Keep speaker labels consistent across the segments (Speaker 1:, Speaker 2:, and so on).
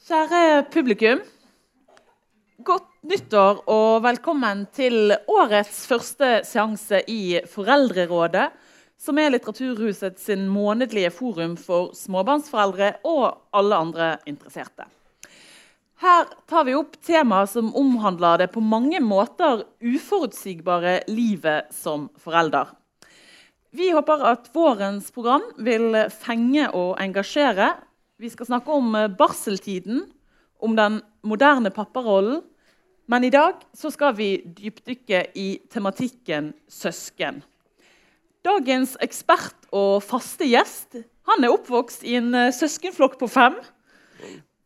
Speaker 1: Kjære publikum. Godt nyttår og velkommen til årets første seanse i Foreldrerådet, som er Litteraturhuset sin månedlige forum for småbarnsforeldre og alle andre interesserte. Her tar vi opp temaer som omhandler det på mange måter uforutsigbare livet som forelder. Vi håper at vårens program vil fenge og engasjere. Vi skal snakke om barseltiden, om den moderne papparollen. Men i dag skal vi dypdykke i tematikken søsken. Dagens ekspert og faste gjest han er oppvokst i en søskenflokk på fem.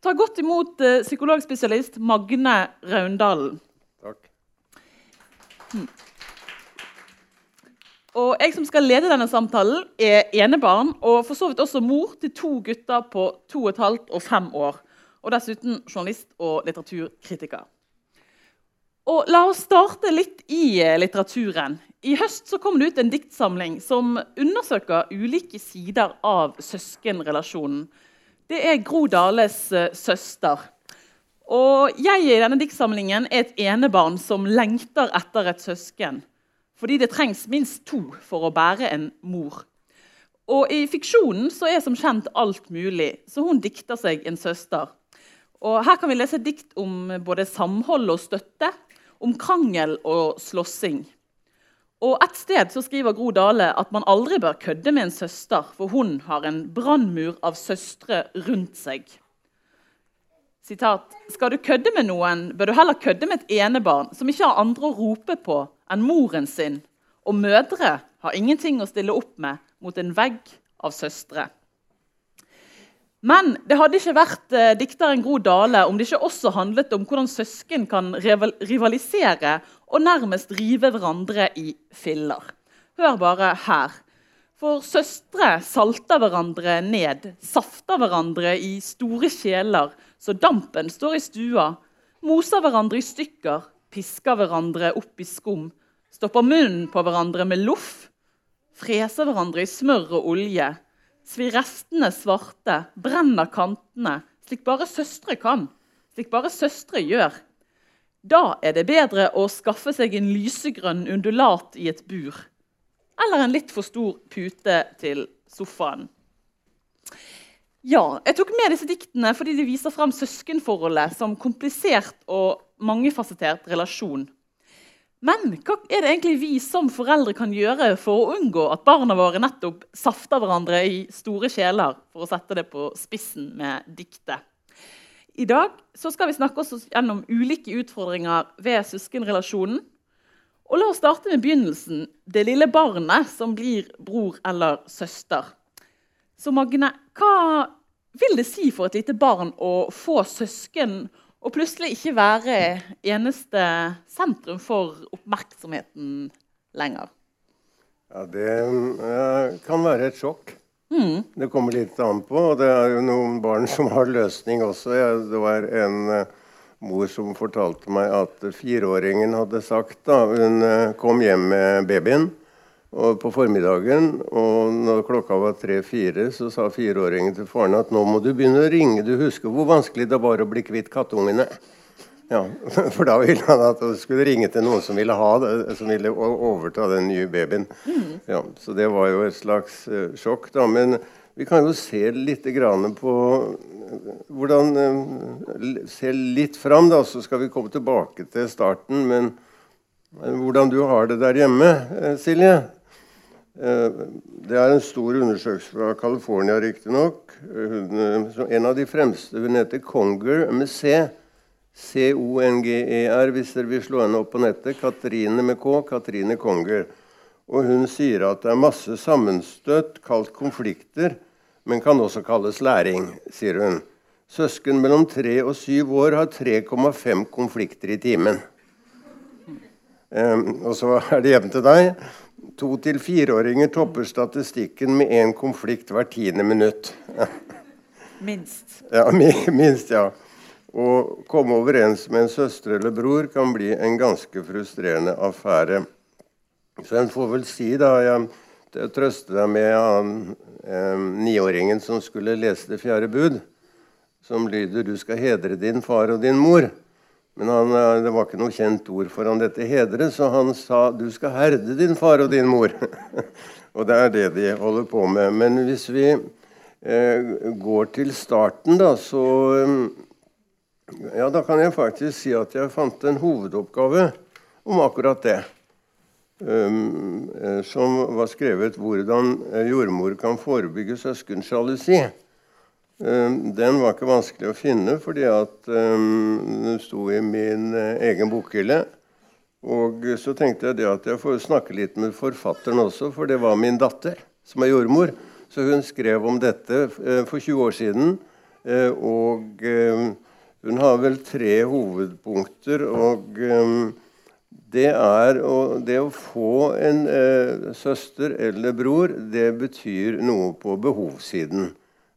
Speaker 1: Ta godt imot psykologspesialist Magne Raundalen.
Speaker 2: Takk.
Speaker 1: Og jeg som skal lede denne samtalen, er enebarn og for så vidt også mor til to gutter på to og et halvt og fem år. Og dessuten journalist og litteraturkritiker. Og La oss starte litt i litteraturen. I høst så kom det ut en diktsamling som undersøker ulike sider av søskenrelasjonen. Det er Gro Dales søster. Og jeg i denne diktsamlingen er et enebarn som lengter etter et søsken. Fordi det trengs minst to for å bære en mor. Og I fiksjonen så er som kjent alt mulig, så hun dikter seg en søster. Og Her kan vi lese dikt om både samhold og støtte, om krangel og slåssing. Og Et sted så skriver Gro Dale at man aldri bør kødde med en søster, for hun har en brannmur av søstre rundt seg. Sitat, Skal du kødde med noen, bør du heller kødde med et enebarn som ikke har andre å rope på enn moren sin. Og mødre har ingenting å stille opp med mot en vegg av søstre. Men det hadde ikke vært eh, dikteren Gro Dale om det ikke også handlet om hvordan søsken kan rivalisere og nærmest rive hverandre i filler. Hør bare her. For søstre salter hverandre ned, safter hverandre i store kjeler, så dampen står i stua, moser hverandre i stykker, pisker hverandre opp i skum, stopper munnen på hverandre med loff, freser hverandre i smør og olje, svir restene svarte, brenner kantene, slik bare søstre kan, slik bare søstre gjør. Da er det bedre å skaffe seg en lysegrønn undulat i et bur. Eller en litt for stor pute til sofaen. Ja, jeg tok med disse diktene fordi de viser frem søskenforholdet som komplisert og mangefasettert relasjon. Men hva er det egentlig vi som foreldre kan gjøre for å unngå at barna våre nettopp safter hverandre i store kjeler, for å sette det på spissen med diktet? I dag skal vi snakke oss gjennom ulike utfordringer ved søskenrelasjonen. Og La oss starte med begynnelsen. Det lille barnet som blir bror eller søster. Så Magne, hva vil det si for et lite barn å få søsken og plutselig ikke være eneste sentrum for oppmerksomheten lenger?
Speaker 2: Ja, Det uh, kan være et sjokk.
Speaker 1: Mm.
Speaker 2: Det kommer litt an på. og Det er jo noen barn som har løsning også. Det var en uh, mor som fortalte meg at fireåringen hadde sagt da hun uh, kom hjem med babyen og på formiddagen, og når klokka var tre-fire, så sa fireåringen til faren at nå må du begynne å ringe. Du husker hvor vanskelig det var å bli kvitt kattungene? Ja, For da ville han at du skulle ringe til noen som ville ha det, som ville overta den nye babyen. Ja, så det var jo et slags uh, sjokk. da, Men vi kan jo se litt på hvordan uh, Se litt fram, da, så skal vi komme tilbake til starten. Men, hvordan du har det der hjemme, Silje? Eh, det er en stor undersøkelse fra California, riktignok. En av de fremste hun heter Conger med C. C-O-N-G-E-R, hvis dere vil slå henne opp på nettet. Katrine med K. Katrine Conger. Og hun sier at det er masse sammenstøt, kalt konflikter, men kan også kalles læring, sier hun. Søsken mellom tre og syv år har 3,5 konflikter i timen. Um, og så er det hjemme til deg. To- til fireåringer topper statistikken med én konflikt hvert tiende minutt.
Speaker 1: minst.
Speaker 2: Ja, minst, ja. Å komme overens med en søster eller bror kan bli en ganske frustrerende affære. Så en får vel si, da Jeg, trøste trøster deg med han eh, niåringen som skulle lese Det fjerde bud. som lyder 'Du skal hedre din far og din mor'. Men han, eh, det var ikke noe kjent ord for han dette hedre, så han sa 'Du skal herde din far og din mor'. og det er det de holder på med. Men hvis vi eh, går til starten, da, så Ja, da kan jeg faktisk si at jeg fant en hovedoppgave om akkurat det. Um, som var skrevet 'Hvordan jordmor kan forebygge søskensjalusi'. Um, den var ikke vanskelig å finne, fordi at um, den sto i min uh, egen bokhylle. Og så tenkte jeg at jeg får snakke litt med forfatteren også, for det var min datter som er jordmor. Så hun skrev om dette for 20 år siden. Og hun har vel tre hovedpunkter. og det er å, det å få en eh, søster eller bror, det betyr noe på behovssiden.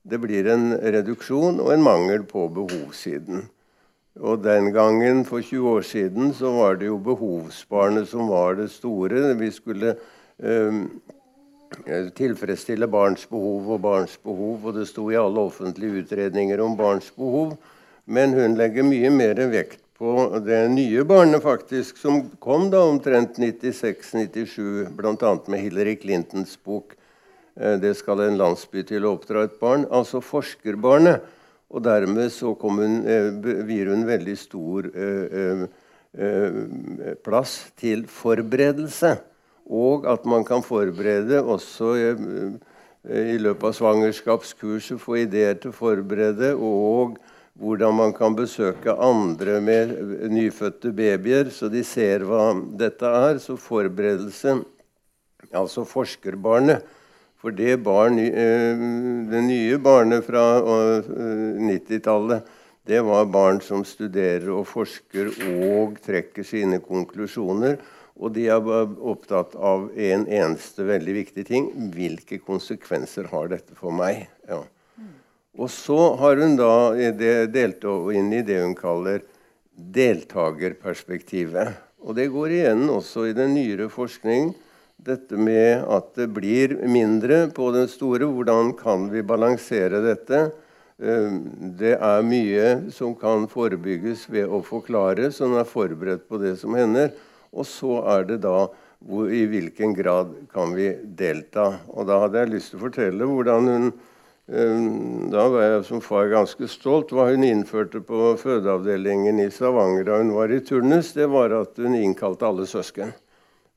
Speaker 2: Det blir en reduksjon og en mangel på behovssiden. Og den gangen, for 20 år siden, så var det jo behovsbarnet som var det store. Vi skulle eh, tilfredsstille barns behov og barns behov, og det sto i alle offentlige utredninger om barns behov. Men hun legger mye mer vekt på det nye barnet faktisk, som kom da omtrent 96-97, bl.a. med Hillary Clintons bok 'Det skal en landsby til å oppdra et barn', altså forskerbarnet. Og dermed så hun, eh, vier hun veldig stor eh, eh, plass til forberedelse. Og at man kan forberede også eh, i løpet av svangerskapskurset, få ideer til å forberede. og hvordan man kan besøke andre med nyfødte babyer, så de ser hva dette er. Så forberedelse, altså forskerbarnet For det, barn, eh, det nye barnet fra 90-tallet, eh, det var barn som studerer og forsker og trekker sine konklusjoner. Og de er opptatt av en eneste veldig viktig ting. Hvilke konsekvenser har dette for meg? Ja. Og så har hun da delt inn i det hun kaller deltakerperspektivet. Og det går igjen også i den nyere forskning. Dette med at det blir mindre på den store. Hvordan kan vi balansere dette? Eh, det er mye som kan forebygges ved å forklare, så en er forberedt på det som hender. Og så er det da hvor, i hvilken grad kan vi delta. Og da hadde jeg lyst til å fortelle hvordan hun Ehm, da var jeg som far ganske stolt. Hva hun innførte på fødeavdelingen i Stavanger da hun var i turnus, det var at hun innkalte alle søsken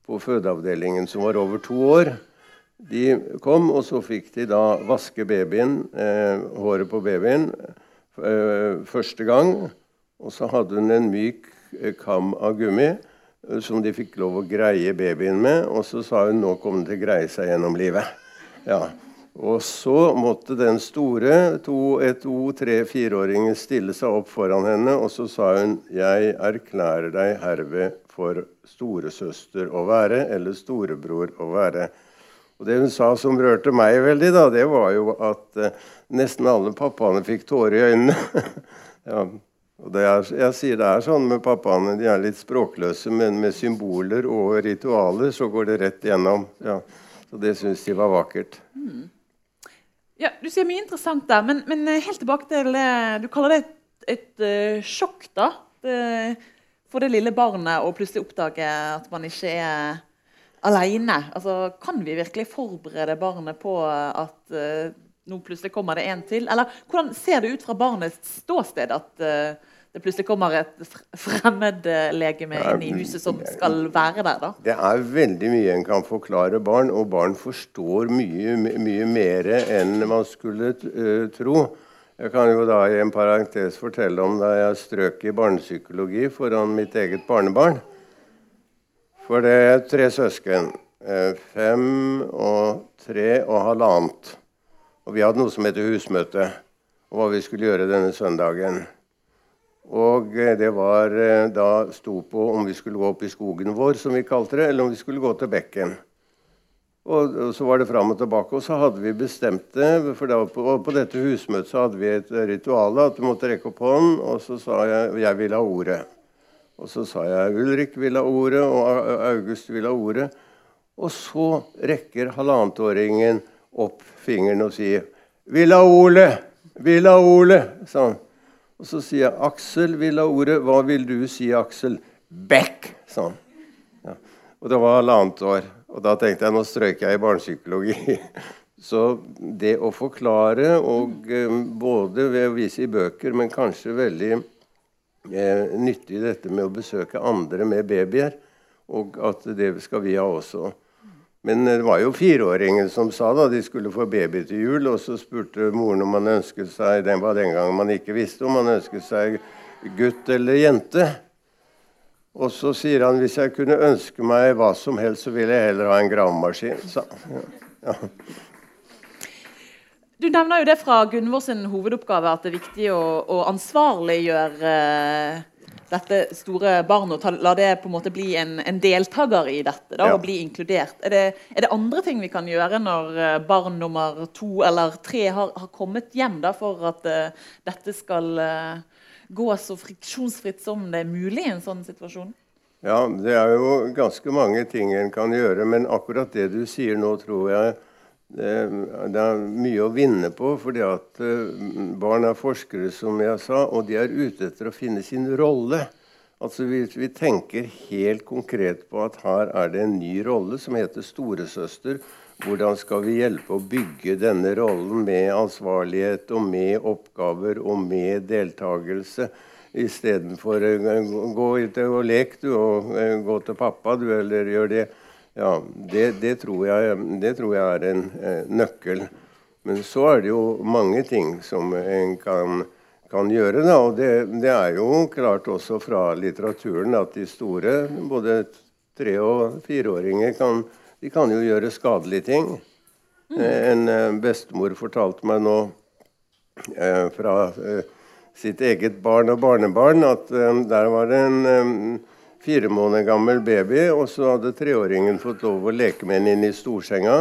Speaker 2: på fødeavdelingen som var over to år. De kom, og så fikk de da vaske babyen, eh, håret på babyen eh, første gang. Og så hadde hun en myk eh, kam av gummi eh, som de fikk lov å greie babyen med. Og så sa hun nå kommer den til å greie seg gjennom livet. Ja. Og så måtte den store to, to tre, fireåringen stille seg opp foran henne, og så sa hun, 'Jeg erklærer deg herved for storesøster å være, eller storebror å være'. Og Det hun sa som rørte meg veldig, da, det var jo at eh, nesten alle pappaene fikk tårer i øynene. ja, og er, jeg sier det er sånn med pappaene, de er litt språkløse, men med symboler og ritualer så går det rett gjennom. Ja, så det syns de var vakkert. Mm.
Speaker 1: Ja, Du sier mye interessant der, men, men eh, helt tilbake til Du kaller det et, et et sjokk da, det, for det lille barnet å plutselig oppdage at man ikke er alene. Altså, kan vi virkelig forberede barnet på at uh, nå plutselig kommer det en til? Eller hvordan ser det ut fra barnets ståsted at uh, det plutselig kommer et fremmedlegeme inn i huset som skal være der? da?
Speaker 2: Det er veldig mye en kan forklare barn, og barn forstår mye, mye mer enn man skulle tro. Jeg kan jo da i en parentes fortelle om da jeg strøk i barnepsykologi foran mitt eget barnebarn. For det er tre søsken. Uh, fem og tre og halvannet. Og vi hadde noe som heter husmøte, og hva vi skulle gjøre denne søndagen. Og eh, det var eh, da sto på om vi skulle gå opp i skogen vår, som vi kalte det, eller om vi skulle gå til bekken. Og, og så var det fram og tilbake. Og så hadde vi bestemt det. For da, på, på, dette husmøtet så hadde vi et ritual at du måtte rekke opp hånden, og så sa jeg jeg vil ha ordet. Og så sa jeg Ulrik vil ha ordet, og August vil ha ordet. Og så rekker halvannetåringen opp fingeren og sier 'Vil ha ordet'. vil ha ordet, sa han. Og så sier jeg, 'Aksel vil ha ordet. Hva vil du si, Aksel?' 'Bekk', sa han. Ja. Og det var halvannet år. Og da tenkte jeg nå strøyker jeg i barnepsykologi. Så det å forklare, og eh, både ved å vise i bøker, men kanskje veldig eh, nyttig dette med å besøke andre med babyer, og at det skal vi ha også. Men det var jo fireåringen som sa da de skulle få baby til jul. Og så spurte moren om han ønsket seg Den var den gangen man ikke visste om han ønsket seg gutt eller jente. Og så sier han hvis jeg kunne ønske meg hva som helst, så ville jeg heller ha en gravemaskin. Ja. ja.
Speaker 1: Du nevner jo det fra Gunvor sin hovedoppgave at det er viktig å, å ansvarliggjøre eh, dette store barnet og la det på en måte bli en, en deltaker i dette da, ja. og bli inkludert. Er det, er det, andre ting vi kan gjøre når eh, barn nummer to eller tre har, har kommet hjem, da, for at uh, dette skal uh, gå så friksjonsfritt som det er mulig i en sånn situasjon?
Speaker 2: Ja, det er jo ganske mange ting en kan gjøre, men akkurat det du sier nå, tror jeg det er mye å vinne på, fordi at eh, barn er forskere, som jeg sa, og de er ute etter å finne sin rolle. Altså vi, vi, tenker helt konkret på at her er det en ny rolle som heter storesøster. Hvordan skal vi hjelpe å bygge denne rollen med ansvarlighet og med oppgaver og med deltakelse? Istedenfor eh, gå ut og leke, du, og eh, gå til pappa, du, eller gjør det. Ja, det, det, tror jeg, det, tror jeg, er en eh, nøkkel. Men så er det jo mange ting som en kan, kan gjøre. Da. Og det, det, er jo klart også fra litteraturen at de store, både tre- og fireåringer, kan, de kan jo gjøre skadelige ting. Mm. En eh, bestemor fortalte meg nå eh, fra sitt eget barn og barnebarn at der var det en fire måneder gammel baby, og så hadde treåringen fått lov å leke med henne inn i storsenga.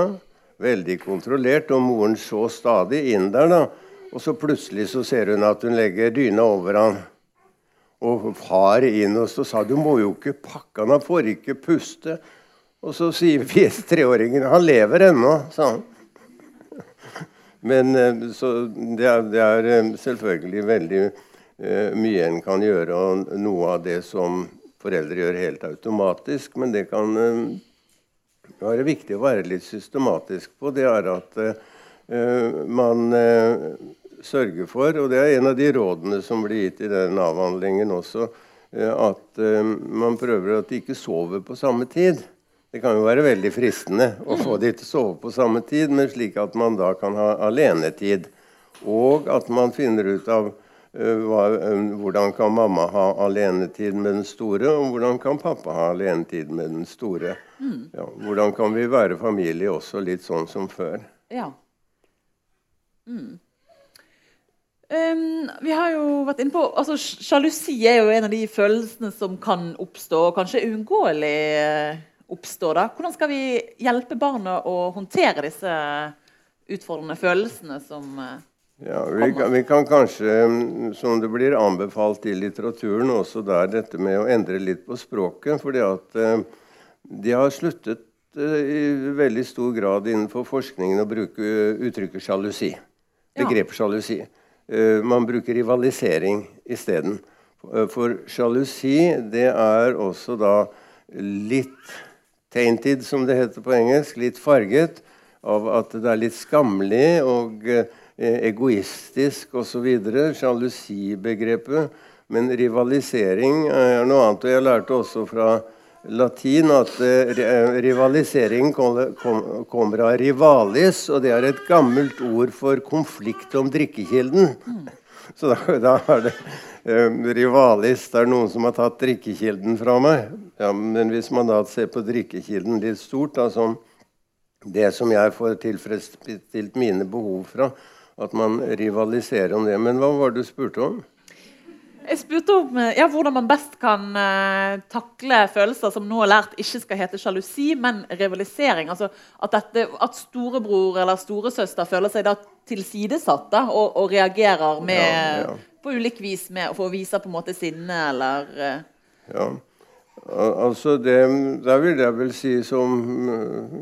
Speaker 2: Veldig kontrollert, og moren så stadig inn der. da. Og så plutselig så ser hun at hun legger dyna over han. Og far inn og så sa du må jo ikke pakke han, han får ikke puste. Og så sier vi treåringen han lever ennå, sa han. Men eh, det er, det er eh, selvfølgelig veldig uh, mye en kan gjøre, og noe av det som foreldre gjør helt automatisk. Men det kan være viktig å være litt systematisk på. Det er at man sørger for, og det er en av de rådene som blir gitt i den avhandlingen også, at man prøver at de ikke sover på samme tid. Det kan jo være veldig fristende å få de til å sove på samme tid, men slik at man da kan ha alenetid. Og at man finner ut av Eh, hva, eh, hvordan kan mamma ha alenetid med den store, og hvordan kan pappa ha alenetid med den store? Mm. Ja, hvordan kan vi være familie også litt sånn som før?
Speaker 1: Ja. Mm. Um, vi har jo vært inne på altså Sjalusi er jo en av de følelsene som kan oppstå, og kanskje uunngåelig eh, oppstå. da. Hvordan skal vi hjelpe barna å håndtere disse utfordrende følelsene som
Speaker 2: ja, vi kan, vi kan, kanskje, mm, som det blir anbefalt i litteraturen, også der dette med å endre litt på språket. fordi at eh, de har sluttet eh, i veldig stor grad innenfor forskningen å bruke uttrykket sjalusi. Begrepet sjalusi. Eh, man bruker rivalisering isteden. Eh, for sjalusi, det er også da litt tainted, som det heter på engelsk. Litt farget av at det er litt skammelig. og eh, Eh, egoistisk osv. Sjalusibegrepet. Men rivalisering er noe annet. Og jeg lærte også fra latin at eh, rivalisering kommer av rivalis, og det er et gammelt ord for konflikt om drikkekilden. Så da, da er det eh, rivalis. Det er noen som har tatt drikkekilden fra meg. Ja, men hvis man da ser på drikkekilden litt stort, da, som det som jeg får tilfredsstilt mine behov fra, at man rivaliserer om det. Men hva var det du spurte om?
Speaker 1: Jeg spurte om eh, ja, hvordan man best kan uh, takle følelser som nå er lært ikke skal hete sjalusi, men rivalisering. Altså at, dette, at storebror eller storesøster føler seg da tilsidesatt da, og, og, reagerer med, ja, ja. på ulik vis med, for å vise på en måte sinne eller uh...
Speaker 2: Ja. Altså det, Der vil jeg vel si som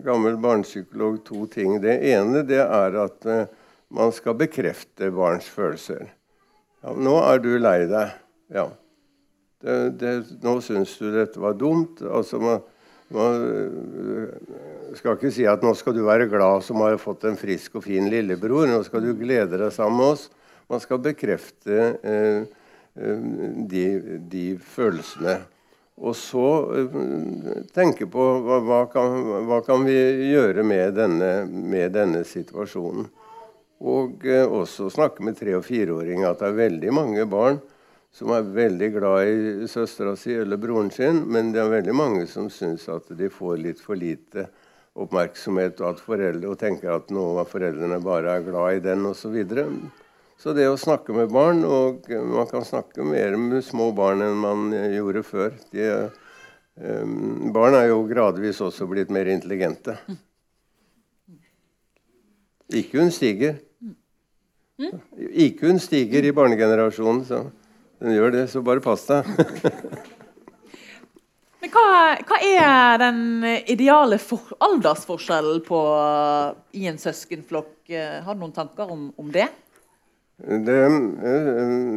Speaker 2: gammel barnepsykolog to ting. Det ene det er at uh, man skal bekrefte barns følelser. Ja, 'Nå er du lei deg.' Ja. Det, det, 'Nå syns du dette var dumt.' Altså, man, man øh, skal ikke si at 'nå skal du være glad som har fått en frisk og fin lillebror'. 'Nå skal du glede deg sammen med oss.' Man skal bekrefte eh, de, de, følelsene. Og så eh, tenke på hva, hva, kan, hva kan vi gjøre med denne, med denne situasjonen. Og eh, også snakke med tre- og fireåringer at det er veldig mange barn som er veldig glad i søstera si eller broren sin, men det er veldig mange som syns at de får litt for lite oppmerksomhet, og foreldre og tenker at noen av foreldrene bare er glad i den osv. Så, så det å snakke med barn, og man kan snakke mer med små barn enn man gjorde før de, um, Barn er jo gradvis også blitt mer intelligente. IQ-en stiger. IQ-en stiger i barnegenerasjonen. så den gjør det, så bare pass deg.
Speaker 1: Men hva, hva, er den ideale for, aldersforskjellen på, i en søskenflokk? Har du noen tanker om, om det?
Speaker 2: Det eh,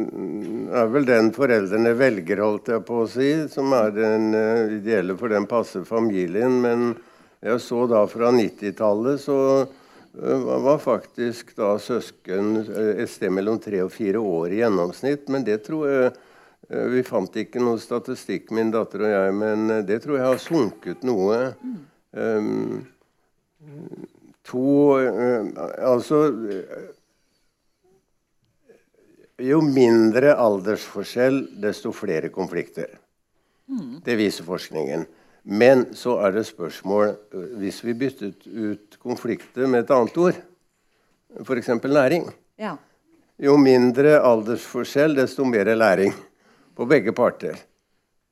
Speaker 2: er vel den foreldrene velger, holdt jeg på å si, som er den eh, ideelle for den passe familien. Men jeg så da fra 90-tallet så var faktisk da søsken eh, et sted mellom tre og fire år i gjennomsnitt. Men det tror jeg eh, Vi fant ikke noe statistikk, min datter og jeg, men det tror jeg har sunket noe. Um, to Altså Jo mindre aldersforskjell, desto flere konflikter. Mm. Det viser forskningen. Men så er det spørsmål Hvis vi byttet ut konflikter med et annet ord, f.eks. læring ja. Jo mindre aldersforskjell, desto mer læring på begge parter.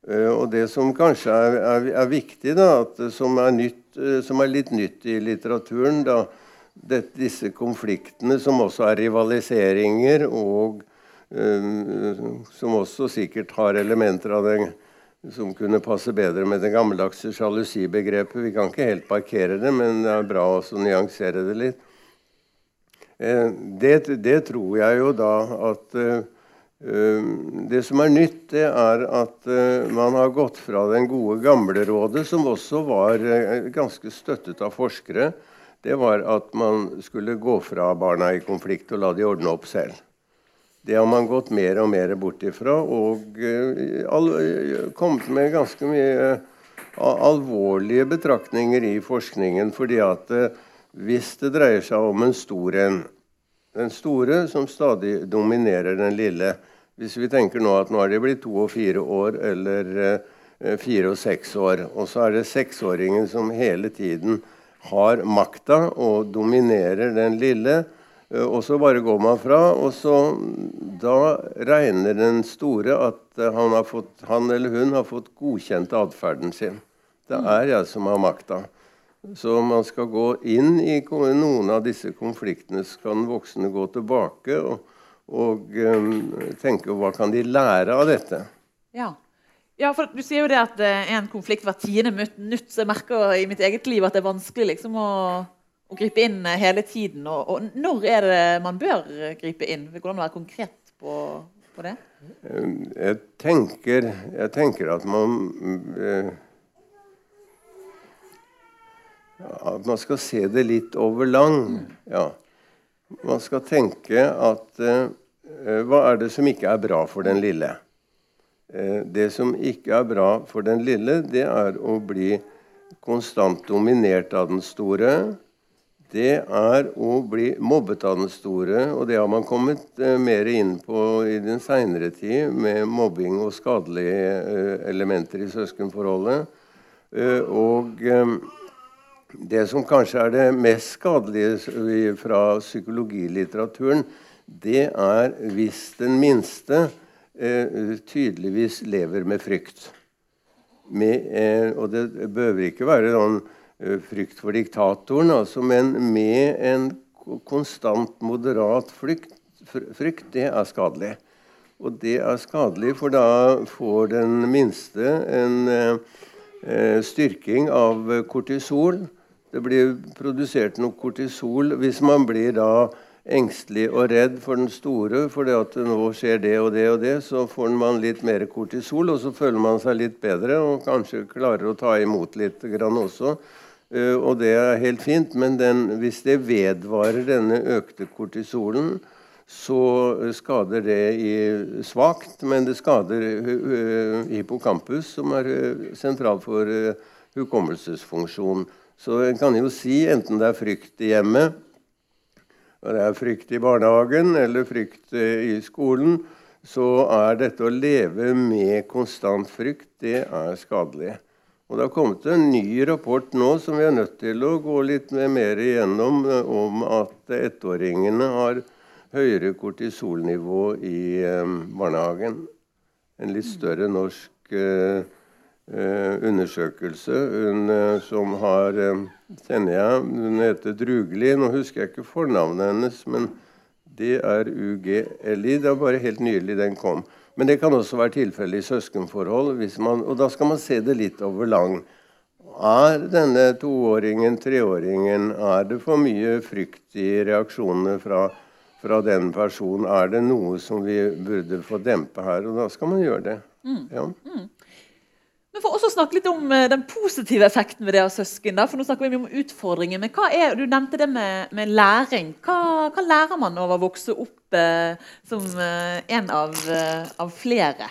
Speaker 2: Eh, og det som kanskje er, er, er viktig, da, at, som, er nytt, eh, som, er litt nytt i litteraturen da, det, Disse konfliktene, som også er rivaliseringer, og um, som også sikkert har elementer av den som kunne passe bedre med det gammeldagse sjalusibegrepet. Vi kan ikke helt parkere det, men det er bra å nyansere det litt. Eh, det, det, tror jeg jo da at uh, Det som er nytt, det er at man har gått fra den gode gamle rådet, som også var ganske støttet av forskere. Det var at man skulle gå fra barna i konflikt og la de ordne opp selv. Det har man gått mer og mer bort ifra og uh, kommet med ganske mye uh, alvorlige betraktninger i forskningen. fordi at hvis det dreier seg om en stor en, den store som stadig dominerer den lille Hvis vi tenker nå at nå er de blitt to og fire år eller fire og seks år, og så er det seksåringen som hele tiden har makta og dominerer den lille, Eh, og så bare går man fra, og så da regner den store at eh, han, fått, han eller hun har fått godkjent atferden sin. Det mm. er jeg som har makta. Så man skal gå inn i noen av disse konfliktene. Så kan voksne gå tilbake og, og um, tenke hva kan de lære av dette.
Speaker 1: Ja. ja. for Du sier jo det at er en konflikt hvert tiende minutt. Så jeg merker i mitt eget liv at det er vanskelig liksom å å gripe inn eh, hele tiden. Og, og, når er det man bør eh, gripe inn? Det går an å være konkret på, på det?
Speaker 2: Um, jeg tenker, jeg tenker, at man uh, At man skal se det litt over lang. Ja. Man skal tenke at Hva er det som ikke er bra for den lille? Det som ikke er bra for den lille, det er å bli konstant dominert av den store det er å bli mobbet av den store. Og det har man kommet eh, mer inn på i den seinere tid, med mobbing og skadelige eh, elementer i søskenforholdet. Eh, og det som kanskje er det mest skadelige fra psykologilitteraturen, det er hvis den minste tydeligvis lever med frykt. Med, og det behøver ikke være sånn frykt for diktatoren, altså, men med en konstant moderat frykt, frykt, det er skadelig. Og det er skadelig, for da får den minste en eh, styrking av kortisol. Det blir produsert noe kortisol hvis man blir da engstelig og redd for den store for det at nå skjer det og det og det, så får man litt mer kortisol, og så føler man seg litt bedre og kanskje klarer å ta imot litt grann også. Uh, og det er helt fint, men den, hvis det vedvarer denne økte kortisolen, så skader det svakt, men det skader uh, hippocampus, som er sentral for hukommelsesfunksjon. Så en kan jo si, enten det er frykt i hjemmet, det er frykt i barnehagen eller frykt i skolen, så er dette å leve med konstant frykt, det er skadelig. Og Det har kommet en ny rapport nå som vi er nødt til å gå litt mer igjennom, om at ettåringene har høyere kortisolnivå i eh, barnehagen. En litt større norsk eh, Eh, undersøkelse hun, eh, som har eh, kjenner jeg, Hun heter Drugli. Nå husker jeg ikke fornavnet hennes, men det er UGLI. Det er bare helt nylig den kom. Men det kan også være tilfellet i søskenforhold. Man, og da skal man se det litt over lang. Er denne toåringen, treåringen, er det for mye frykt i reaksjonene fra, fra den personen? Er det noe som vi burde få dempe her? Og da skal man gjøre det. Mm. Ja. Mm.
Speaker 1: Men for også snakke litt om eh, den positive effekten ved det ha søsken. Da. For nå snakker vi mye om utfordringer. Men hva er, du nevnte det med, med læring. Hva, hva, lærer man av å vokse opp eh, som eh, en av, eh, av, flere?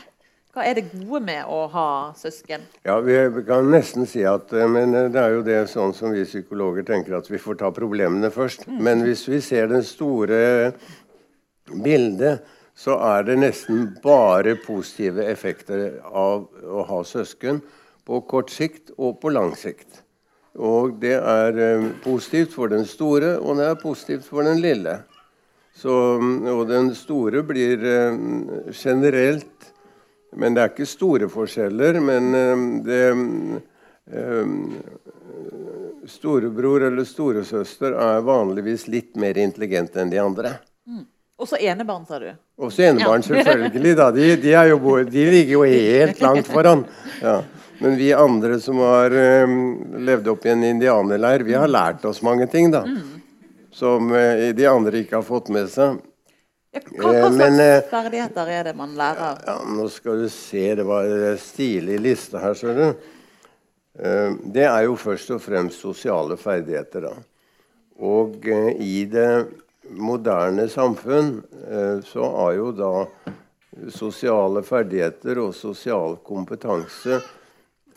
Speaker 1: Hva er det gode med å ha søsken?
Speaker 2: Ja, Vi kan nesten si at Men det er jo det sånn som vi psykologer tenker at vi får ta problemene først. Mm. Men hvis vi ser det store bildet så er det nesten bare positive effekter av å ha søsken på kort sikt og på lang sikt. Og det er eh, positivt for den store, og det er positivt for den lille. Så, og den store blir eh, generelt Men det er ikke store forskjeller. Men eh, det Storebror eller storesøster er vanligvis litt mer intelligent enn de andre.
Speaker 1: Også enebarn, sa du?
Speaker 2: Også enebarn, selvfølgelig. da. De, de, jo, de, ligger jo helt langt foran. Ja. Men vi andre som har um, levd opp i en indianerleir, vi har lært oss mange ting, da. Mm. Som uh, de andre ikke har fått med seg.
Speaker 1: Ja, hva, hva, eh, slags Men, uh, ferdigheter er det man lærer?
Speaker 2: Ja, nå skal du se, det var en stilig liste her, ser du. Uh, det er jo først og fremst sosiale ferdigheter, da. Og i det moderne samfunn eh, så har jo da sosiale ferdigheter og sosial kompetanse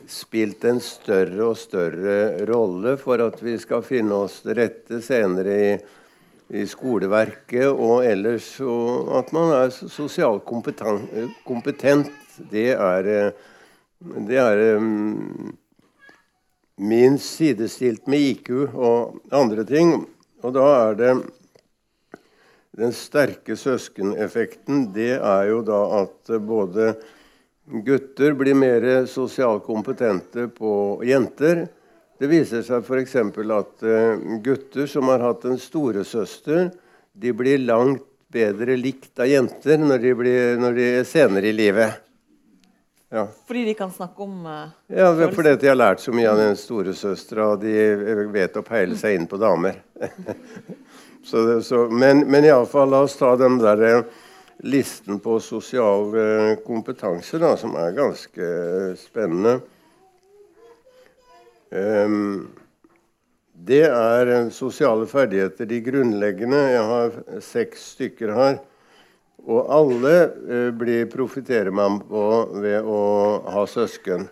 Speaker 2: spilt en større og større rolle for at vi skal finne oss til rette senere i, i skoleverket og ellers. Og at man er sosialt kompetent, det er, det er um, minst sidestilt med IQ og andre ting. Og da er det den sterke søskeneffekten det er jo da at både gutter blir mer sosialt kompetente på jenter. Det viser seg f.eks. at eh, gutter som har hatt en storesøster, de blir langt bedre likt av jenter når de, blir, når de er senere i livet.
Speaker 1: Ja. Fordi de kan snakke om uh,
Speaker 2: Ja, fordi de har lært så mye av den storesøstera, og de vet å peile seg inn på damer. Så det, så, men, men iallfall, la oss ta den der eh, listen på sosial eh, kompetanse, da, som er ganske eh, spennende. Um, det er sosiale ferdigheter, de grunnleggende. Jeg har seks stykker her. Og alle uh, blir profitterer man på ved å ha søsken.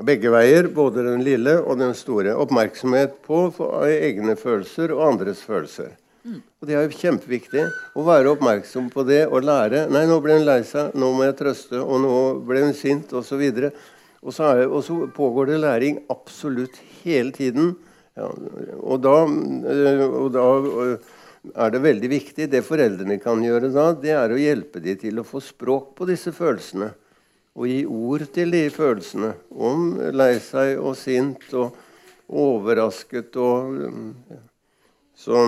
Speaker 2: Begge veier, både den lille og den store. Oppmerksomhet på egne følelser og andres følelser. Mm. Og Det er jo kjempeviktig å være oppmerksom på det og lære. Nei, nå ble hun lei seg, nå må jeg trøste, og nå ble hun sint. Og, og, så og så pågår det læring absolutt hele tiden. Ja, og, da, og da er det veldig viktig Det foreldrene kan gjøre da, det er å hjelpe dem til å få språk på disse følelsene og gi ord til de følelsene. Om lei seg og sint og overrasket og Så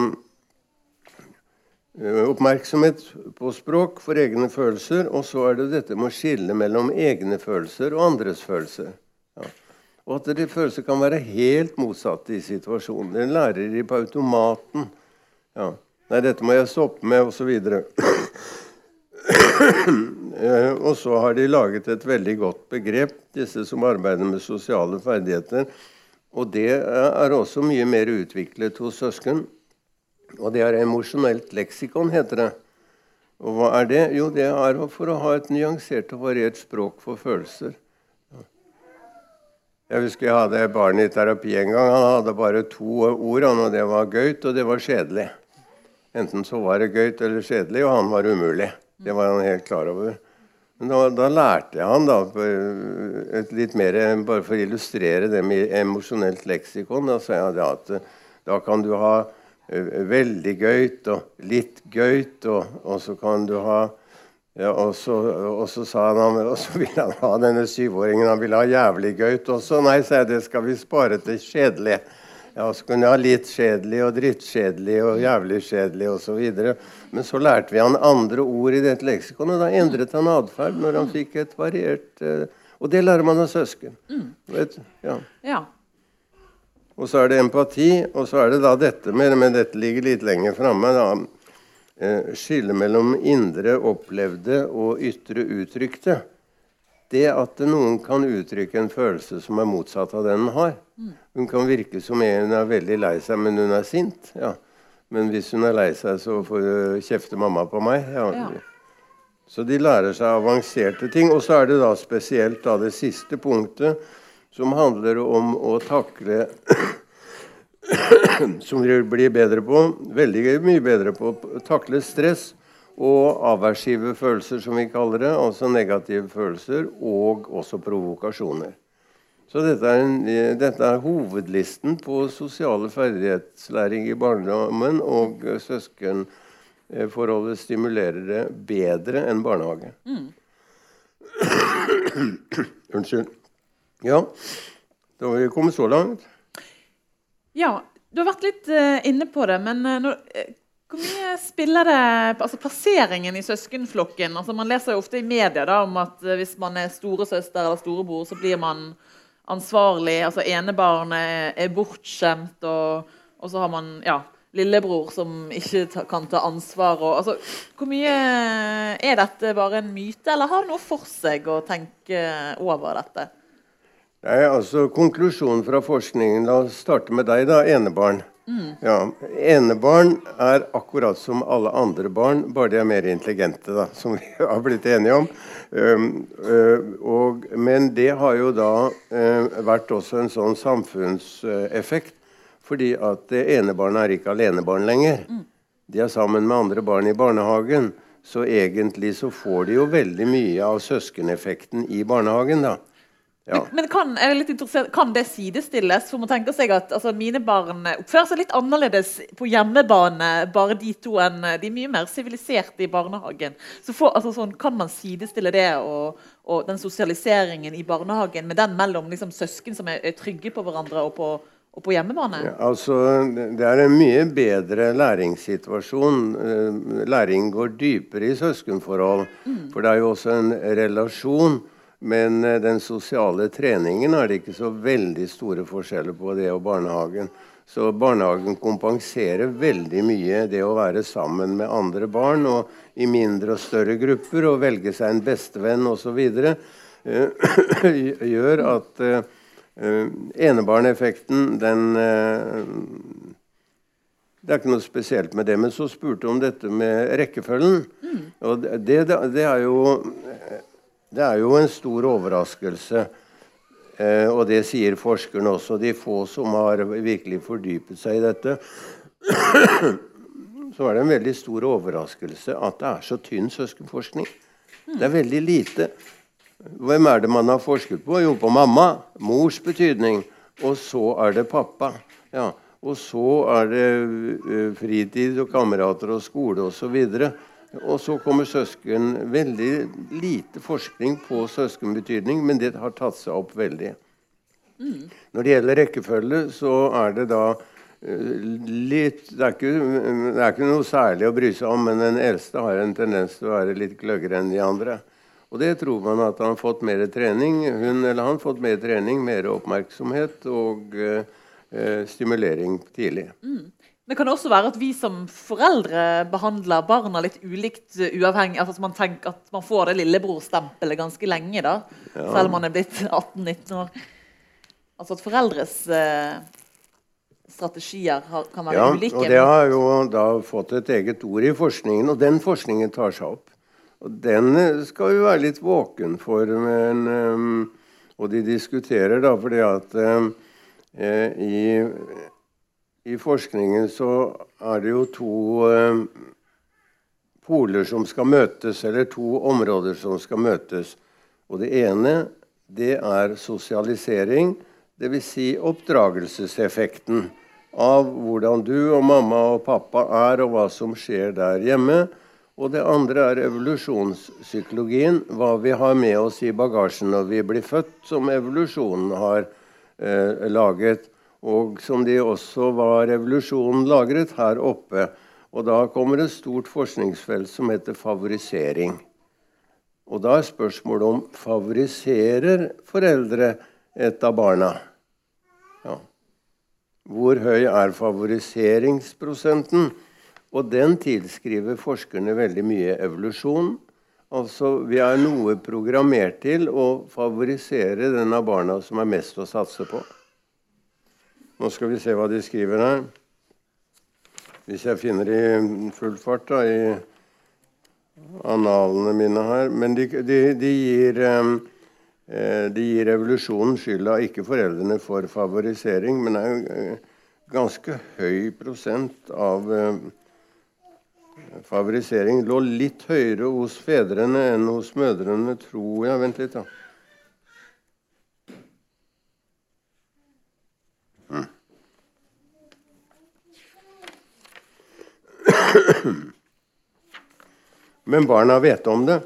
Speaker 2: eh, oppmerksomhet på språk for egne følelser. Og så er det dette med å skille mellom egne følelser og andres følelser. Ja. Og at de følelser kan være helt motsatte i situasjonen. Det lærer de på automaten. Ja. Nei, dette må jeg stoppe med, osv. Eh, og så har de laget et veldig godt begrep, disse som arbeider med sosiale ferdigheter. Og det er også mye mer utviklet hos søsken. Og det er emosjonelt leksikon, heter det. Og hva er det? Jo, det er for å ha et nyansert og variert språk for følelser. Jeg husker jeg hadde barn i terapi en gang. Han hadde bare to ord, og det var gøyt og det var kjedelig. Enten så var det gøyt eller kjedelig, og han var umulig. Det var han helt klar over. Da, da lærte jeg han da, et litt mer, bare for å illustrere det med emosjonelt leksikon. Da sa jeg at da kan du ha veldig gøyt og litt gøyt, og, og så kan du ha ja, og, så, og så sa han og så ville ha denne syvåringen han ville ha jævlig gøyt også. Nei, sa jeg, det skal vi spare til kjedelig. Ja, så kunne jeg ha litt kjedelig og drittkjedelig og jævlig kjedelig osv. Men så lærte vi han andre ord i dette leksikonet. Da endret han atferd når han fikk et variert uh, Og det lærer man av søsken. Mm. Vet, ja.
Speaker 1: ja.
Speaker 2: Og så er det empati, og så er det da dette med Men dette ligger litt lenger framme. Skillet skille mellom indre opplevde og ytre uttrykte. Det at noen kan uttrykke en følelse som er motsatt av den den har. Hun kan virke som en er veldig lei seg, men hun er sint. Ja. Men hvis hun er lei seg, så får hun kjefte mamma på meg. Ja. Ja. Så de lærer seg avanserte ting. Og så er det da spesielt da det siste punktet, som handler om å takle Som de blir bedre på, veldig mye bedre på, å takle stress og aversive følelser, som vi kaller det. Altså negative følelser, og også provokasjoner. Så dette er, en, dette er, hovedlisten på sosiale ferdighetslæring i barndommen. Og søskenforholdet stimulerer det bedre enn barnehage. Mm. Unnskyld. Ja, da har vi kommet så langt.
Speaker 1: Ja, du har vært litt uh, inne på det, men når, hvor mye spiller det altså plasseringen i søskenflokken? Altså, man leser jo ofte i media da, om at hvis man er storesøster eller storebror, så blir man ansvarlig. altså Enebarnet er bortskjemt, og, og, så har man ja, lillebror som ikke ta, kan ta ansvar. Og, altså, hvor mye Er dette bare en myte, eller har det noe for seg å tenke over dette?
Speaker 2: Nei, altså Konklusjonen fra forskningen La oss starte med deg, da. Enebarn. Mm. Ja, Enebarn er akkurat som alle andre barn, bare de er mer intelligente, da, som vi har blitt enige om. Um, uh, og, men det har jo da uh, vært også en sånn samfunnseffekt. Fordi at enebarn er ikke alenebarn lenger. Mm. De er sammen med andre barn i barnehagen. Så egentlig så får de jo veldig mye av søskeneffekten i barnehagen. da.
Speaker 1: Ja. Men, men kan, kan, det sidestilles? For man tenker seg at altså, Mine barn oppfører seg litt annerledes på hjemmebane, bare de to, enn de er mye mer siviliserte i barnehagen. Så for, altså, sånn, Kan man sidestille det og, og, den sosialiseringen i barnehagen med den mellom liksom, søsken som er, er, trygge på hverandre, og på, og på hjemmebane?
Speaker 2: Ja, altså, det er en mye bedre læringssituasjon. Eh, læring går dypere i søskenforhold. Mm. For det er jo også en relasjon men eh, den sosiale treningen er det ikke så veldig store forskjeller på det og barnehagen. Så barnehagen kompenserer veldig mye det å være sammen med andre barn og i mindre og større grupper og velge seg en bestevenn osv. Uh, gjør at uh, enebarneffekten den Det er ikke noe spesielt med det. Men så spurte du om dette med rekkefølgen. Mm. Og det, det, det er jo det er jo en stor overraskelse. Eh, og det sier forskerne også. De få som har virkelig fordypet seg i dette. Så er det en veldig stor overraskelse at det er så tynn søskenforskning. Det er veldig lite. Hvem er det man har forsket på? Jo, på mamma. Mors betydning. Og så er det pappa. Ja. Og så er det uh, fritid og kamerater og skole osv. Og så kommer søsken. Veldig lite forskning på søskenbetydning, men det har tatt seg opp veldig. Mm. Når det gjelder rekkefølge, så er det da uh, litt det er, ikke, det er, ikke, noe særlig å bry seg om, men den eldste har en tendens til å være litt gløggere enn de andre. Og det tror man at han har fått mer trening. Hun eller han har fått mer trening, mer oppmerksomhet og uh, uh, stimulering tidlig. Mm.
Speaker 1: Det kan også være at vi som foreldre behandler barna litt ulikt uh, uavhengig altså at man tenker at man får det lillebrorstempelet ganske lenge, da,
Speaker 2: Ja.
Speaker 1: selv om man er blitt 18-19 år. Altså at foreldres eh, strategier har, kan være
Speaker 2: Ja,
Speaker 1: ulike.
Speaker 2: og det har jo da fått et eget ord i forskningen, og den forskningen tar seg opp. Og den eh, skal vi være litt våken for, men, um, og de diskuterer da fordi at eh, eh, i, i forskningen så er det jo to eh, poler som skal møtes, eller to områder som skal møtes. Og det ene, det er sosialisering, dvs. Si oppdragelseseffekten av hvordan du og mamma og pappa er, og hva som skjer der hjemme. Og det andre er evolusjonspsykologien, hva vi har med oss i bagasjen når vi blir født, som evolusjonen har eh, laget, og som de også var revolusjonen lagret her oppe. Og da kommer et stort forskningsfelt som heter favorisering. Og da er spørsmålet om favoriserer foreldre et av barna? Ja. Hvor høy er favoriseringsprosenten? Og den tilskriver forskerne veldig mye evolusjon. Altså, Vi er noe programmert til å favorisere den av barna som er mest å satse på. Nå skal vi se hva de skriver her. Hvis jeg finner i full fart da, i analene mine her. Men de, de, de, gir, eh, de gir revolusjonen skylda, ikke foreldrene, for favorisering. Men det er jo eh, ganske høy prosent av favorisering. Lå litt høyere hos fedrene enn hos mødrene, tror jeg. Vent litt, da. Men barna vet om det.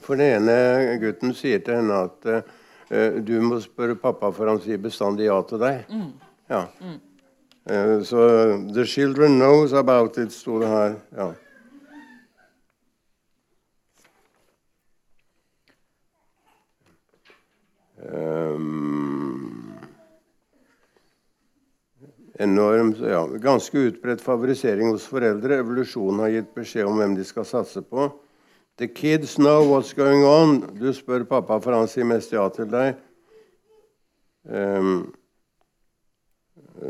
Speaker 2: For den ene gutten sier til henne at uh, du må spørre pappa, for han sier bestandig ja til deg. Ja. Uh, så 'The children knows about it', sto det her. Ja. Um, enorm, ja, ganske utbredt favorisering hos foreldre. Evolusjonen har gitt beskjed om hvem de skal satse på. The kids know what's going on. Du spør pappa, for han sier mest ja til deg. Um,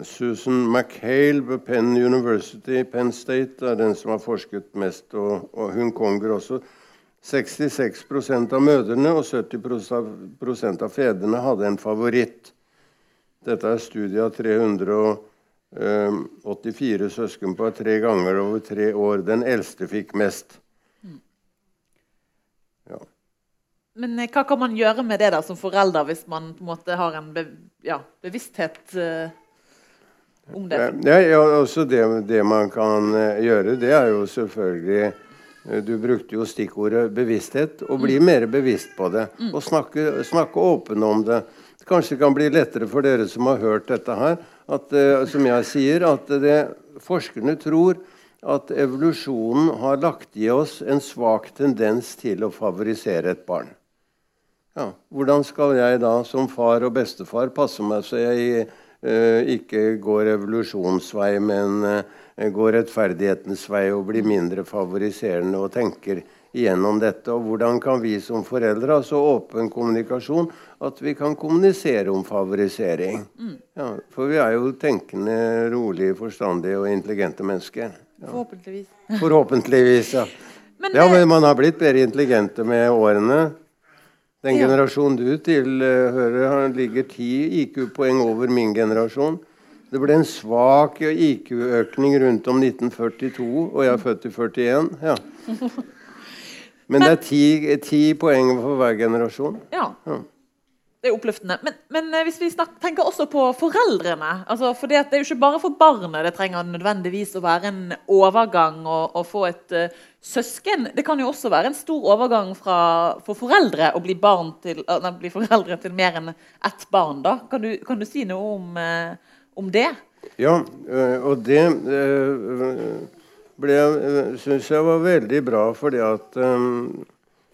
Speaker 2: Susan McHale ved Penn University, Penn State, er den som har forsket mest, og, og hun konger også. 66% av mødrene og 70% av fedrene hadde en favoritt. Dette er studiet av 384 søskenpar tre ganger over tre år. Den eldste fikk mest. Ja.
Speaker 1: Men eh, hva kan man gjøre med det da som forelder, hvis man på en måte har en be ja, bevissthet uh, om det?
Speaker 2: Ja, ja, også det, det man kan eh, gjøre, det er jo selvfølgelig Du brukte jo stikkordet bevissthet. Å bli mer bevisst på det. Og snakke, snakke åpen om det. Kanskje det kan bli lettere for dere som har hørt dette her, at, eh, som jeg sier, at det, forskerne tror at evolusjonen har lagt i oss en svak tendens til å favorisere et barn. Ja, hvordan skal jeg da som far og bestefar passe meg så jeg uh, ikke går evolusjonsvei, men uh, går rettferdighetens vei og blir mindre favoriserende og tenker igjennom dette? Og hvordan kan vi som foreldre ha så åpen kommunikasjon at vi kan kommunisere om favorisering? Ja, for vi er jo tenkende, rolige, forstandige og intelligente mennesker.
Speaker 1: Forhåpentligvis.
Speaker 2: Forhåpentligvis, ja.
Speaker 1: Men,
Speaker 2: Ja,
Speaker 1: eh,
Speaker 2: men man har blitt bedre intelligente med årene. Den
Speaker 1: Ja.
Speaker 2: generasjonen du tilhører, han ligger ti IQ-poeng over min generasjon. Det ble en svak IQ-økning rundt om 1942, og jeg er født i 41. Ja. Men det er ti, ti poeng for hver generasjon.
Speaker 1: Ja.
Speaker 2: Ja.
Speaker 1: Det er oppløftende. Men, men eh, hvis vi snakker, tenker også på foreldrene altså for Det er jo ikke bare for barnet det trenger nødvendigvis å være en overgang og få et uh, søsken. Det kan jo også være en stor overgang fra, for foreldre å bli, barn til, nei, bli foreldre til mer enn ett barn. da. Kan du, kan du si noe om, uh, om det?
Speaker 2: Ja, og det ble syns jeg var veldig bra, fordi at um,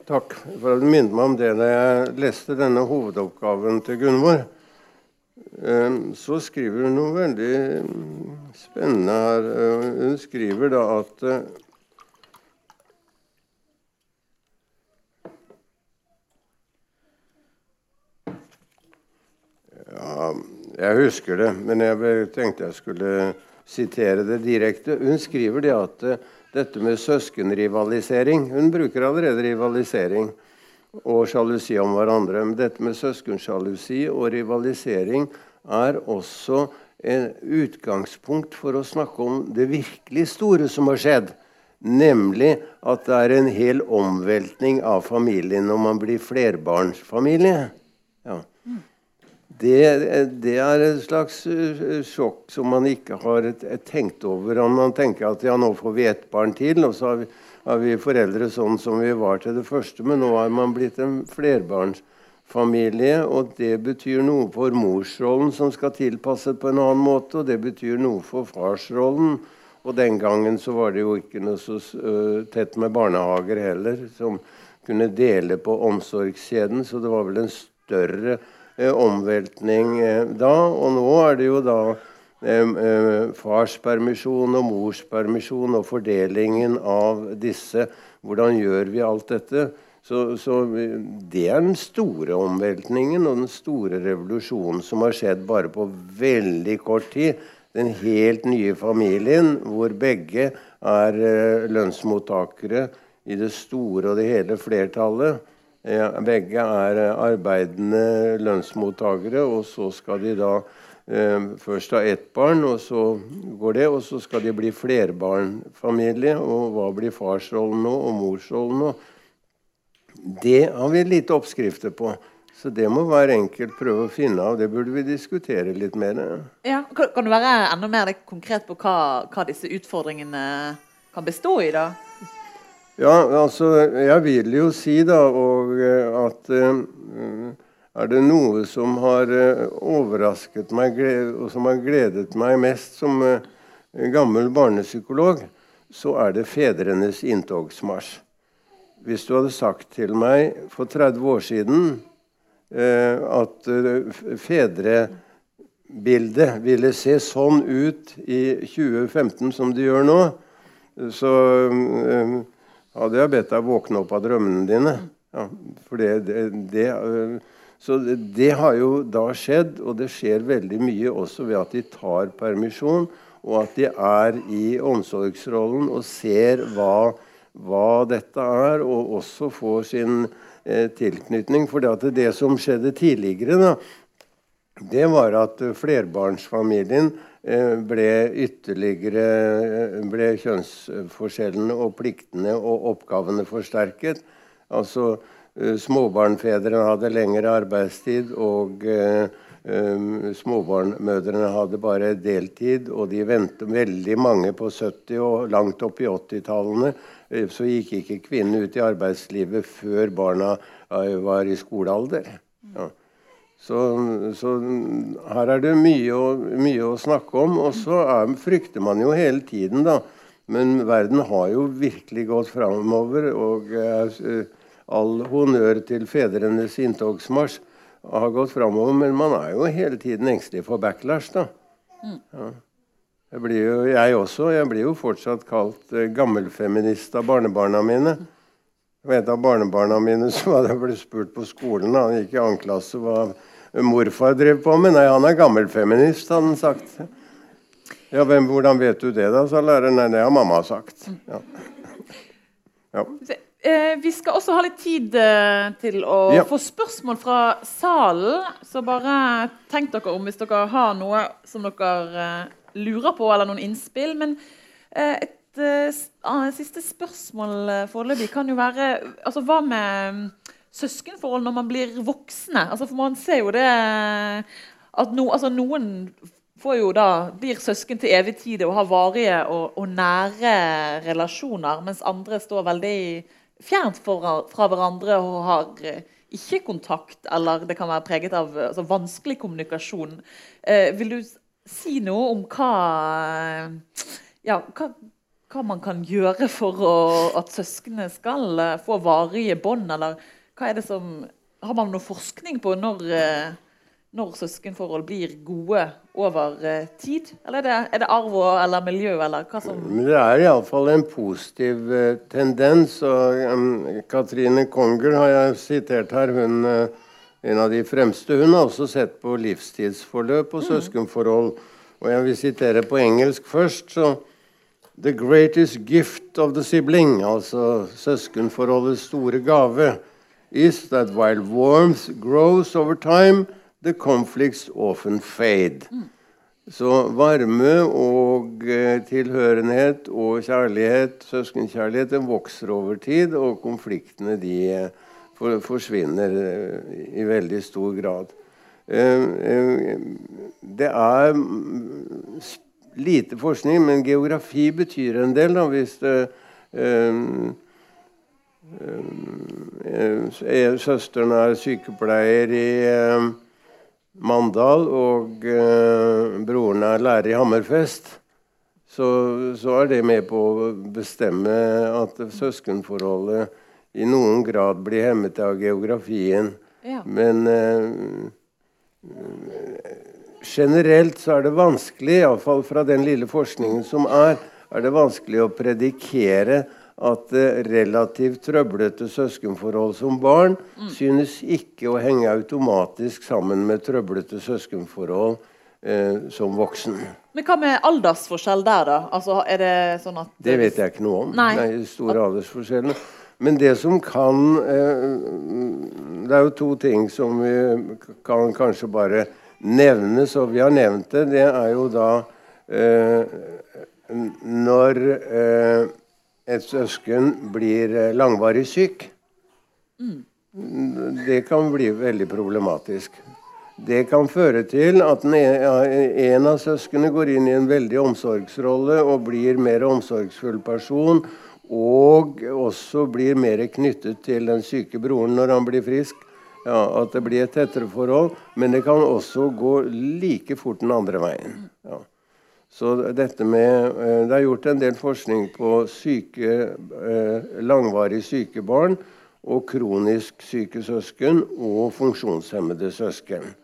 Speaker 2: Takk for at du minnet meg om det da jeg leste denne hovedoppgaven til Gunvor. eh, så skriver hun noe veldig spennende her. Eh, hun skriver da at eh, Ja, jeg husker det, men jeg tenkte jeg skulle sitere det direkte. Hun skriver det at uh, dette med søskenrivalisering Hun bruker allerede rivalisering og sjalusi om hverandre. Men dette med søskensjalusi og rivalisering er også et utgangspunkt for å snakke om det virkelig store som har skjedd. Nemlig at det er en hel omveltning av familien når man blir flerbarnsfamilie. Det, det, er et slags eh, sjokk som man ikke har tenkt over. Man tenker at ja, nå får vi ett barn til, og så har vi, har vi, foreldre sånn som vi var til det første. Men nå har man blitt en flerbarnsfamilie, og det betyr noe for morsrollen, som skal tilpasses på en annen måte, og det betyr noe for farsrollen. Og den gangen så var det jo ikke noe så tett med barnehager heller, som kunne dele på omsorgskjeden, så det var vel en større omveltning eh, da. Og nå er det jo da eh, farspermisjon og morspermisjon og fordelingen av disse. Hvordan gjør vi alt dette? Så, så, Det er den store omveltningen og den store revolusjonen som har skjedd bare på veldig kort tid. Den helt nye familien hvor begge er lønnsmottakere i det store og det hele flertallet. Begge er eh, arbeidende lønnsmottakere, og så skal de da eh, først ha ett barn, og så går det, og så skal de bli flerbarnfamilie. Og hva blir farsrollen nå, og morsrollen nå? Det har vi lite oppskrifter på. Så det må hver enkelt prøve å finne av. Det burde vi diskutere litt mer.
Speaker 1: Ja, kan du være enda mer konkret på hva, hva disse utfordringene kan bestå i? da?
Speaker 2: Ja, altså, jeg vil jo si da og, eh, at uh, er det noe som har uh, overrasket meg og som har gledet meg mest som gammel barnepsykolog, så er det fedrenes inntogsmarsj. Hvis du hadde sagt til meg for 30 år siden at fedrebildet ville se sånn ut i 2015 som det gjør nå, så hadde jeg bedt deg våkne opp av drømmene dine. Ja, for det, det, det, øh, så det har jo da skjedd, og det skjer veldig mye også ved at de tar permisjon, og at de er i omsorgsrollen og ser hva, hva dette er, og også får sin eh, tilknytning. For det, det som skjedde tidligere, da, det var at flerbarnsfamilien Eh, ble ytterligere eh, ble kjønnsforskjellene og pliktene og oppgavene forsterket. Altså eh, Småbarnfedrene hadde lengre arbeidstid, og småbarnmødrene hadde bare deltid. Og de ventet veldig mange på 70- og langt opp i 80-tallene. Så gikk ikke kvinnen ut i arbeidslivet før barna var i skolealder. Ja. Så, så, her er det mye å, mye å snakke om. Og så frykter man jo hele tiden, da. Men verden har jo virkelig gått framover. Og eh, all honnør til fedrenes inntogsmarsj har gått framover. Men man er jo hele tiden engstelig for backlash, da. Ja. Jeg blir jo, jeg også. Jeg blir jo fortsatt kalt eh, gammelfeminist av barnebarna mine. Og et av barnebarna mine som hadde blitt spurt på skolen, han gikk i annen klasse, hva morfar drev på med. Nei, han er gammelfeminist, hadde han sagt. Ja, hvem, Hvordan vet du det, da, sa læreren. Nei, det har mamma sagt. Ja.
Speaker 1: Ja. Eh, vi skal også ha litt tid eh, til å ja. få spørsmål fra salen. Så bare tenk dere om hvis dere har noe som dere eh, lurer på, eller noen innspill. Men et siste spørsmål foreløpig kan jo være altså, Hva med søskenforhold når man blir voksne. Altså, for man ser jo det at no, altså, noen får jo da, blir søsken til evig tid og har varige og, og, nære relasjoner, mens andre står veldig fjernt fra, fra hverandre og har eh, ikke kontakt, eller det kan være preget av altså, vanskelig kommunikasjon. Eh, vil du si noe om hva, ja, hva, hva man kan gjøre for å, at søsknene skal eh, få varige bånd, eller hva er det som Har man noe forskning på når, eh, når søskenforhold blir gode over eh, tid? Eller er det, er det arv og, eller miljø, eller hva som
Speaker 2: det er iallfall en positiv tendens. og um, Katrine Konger har jeg sitert her. Hun, en av de fremste. Hun har også sett på livstidsforløp og mm. søskenforhold. Og jeg vil sitere på engelsk først. så The greatest gift of the sibling, altså søskenforholdets store gave, is that while warmth grows over time, the conflicts often fade. Mm. Så varme og eh, tilhørenhet og kjærlighet, søskenkjærlighet, den vokser over tid, og konfliktene de for, forsvinner eh, i veldig stor grad. Eh, det er lite forskning, men geografi betyr en del. Da, hvis det, Søsteren er sykepleier i Mandal, og eh, broren er lærer i Hammerfest, så, så, er det med på å bestemme at søskenforholdet i noen grad blir hemmet av geografien. Ja. Men eh, generelt så er det vanskelig, iallfall fra den lille forskningen som er, er det vanskelig å predikere at eh, relativt trøblete søskenforhold som barn mm. synes ikke å henge automatisk sammen med trøblete søskenforhold eh, som voksen.
Speaker 1: Men hva med aldersforskjell der, da? Altså, er Det sånn at...
Speaker 2: Det vet jeg ikke noe om. Nei. Nei store aldersforskjellene. Men det som kan eh, Det er jo to ting som vi kan kanskje bare nevnes, og vi har nevnt det. Det er jo da eh, når eh, et søsken blir eh, langvarig syk, mm. det kan bli veldig problematisk. Det kan føre til at en av søsknene går inn i en veldig omsorgsrolle og blir mer omsorgsfull person, og også blir mer knyttet til den syke broren når han blir frisk. Ja, at det blir et tettere forhold. Men det kan også gå like fort den andre veien. Ja. Så dette med, eh, Det er gjort en del forskning på syke, eh, langvarig syke barn og kronisk syke søsken og funksjonshemmede søsken.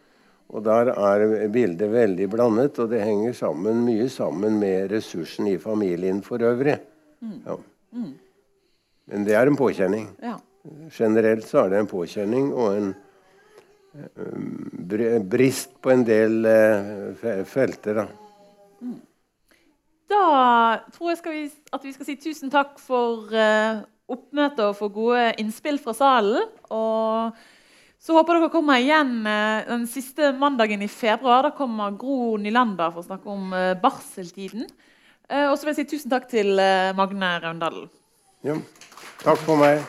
Speaker 2: Og Der er bildet veldig blandet, og det henger sammen, mye sammen med ressursen i familien for øvrig. Mm. Ja. Mm. Men det er en påkjenning. Ja. Generelt så er det en påkjenning og en eh, brist på en del felter. da.
Speaker 1: Da tror jeg vi, at vi skal si tusen takk for uh, oppmøtet og for gode innspill fra salen. Og så håper dere kommer igjen den siste mandagen i februar. Da kommer Gro Nylander for å snakke om barseltiden. og så vil jeg si tusen takk til Magne Raundalen.
Speaker 2: Ja, takk for meg.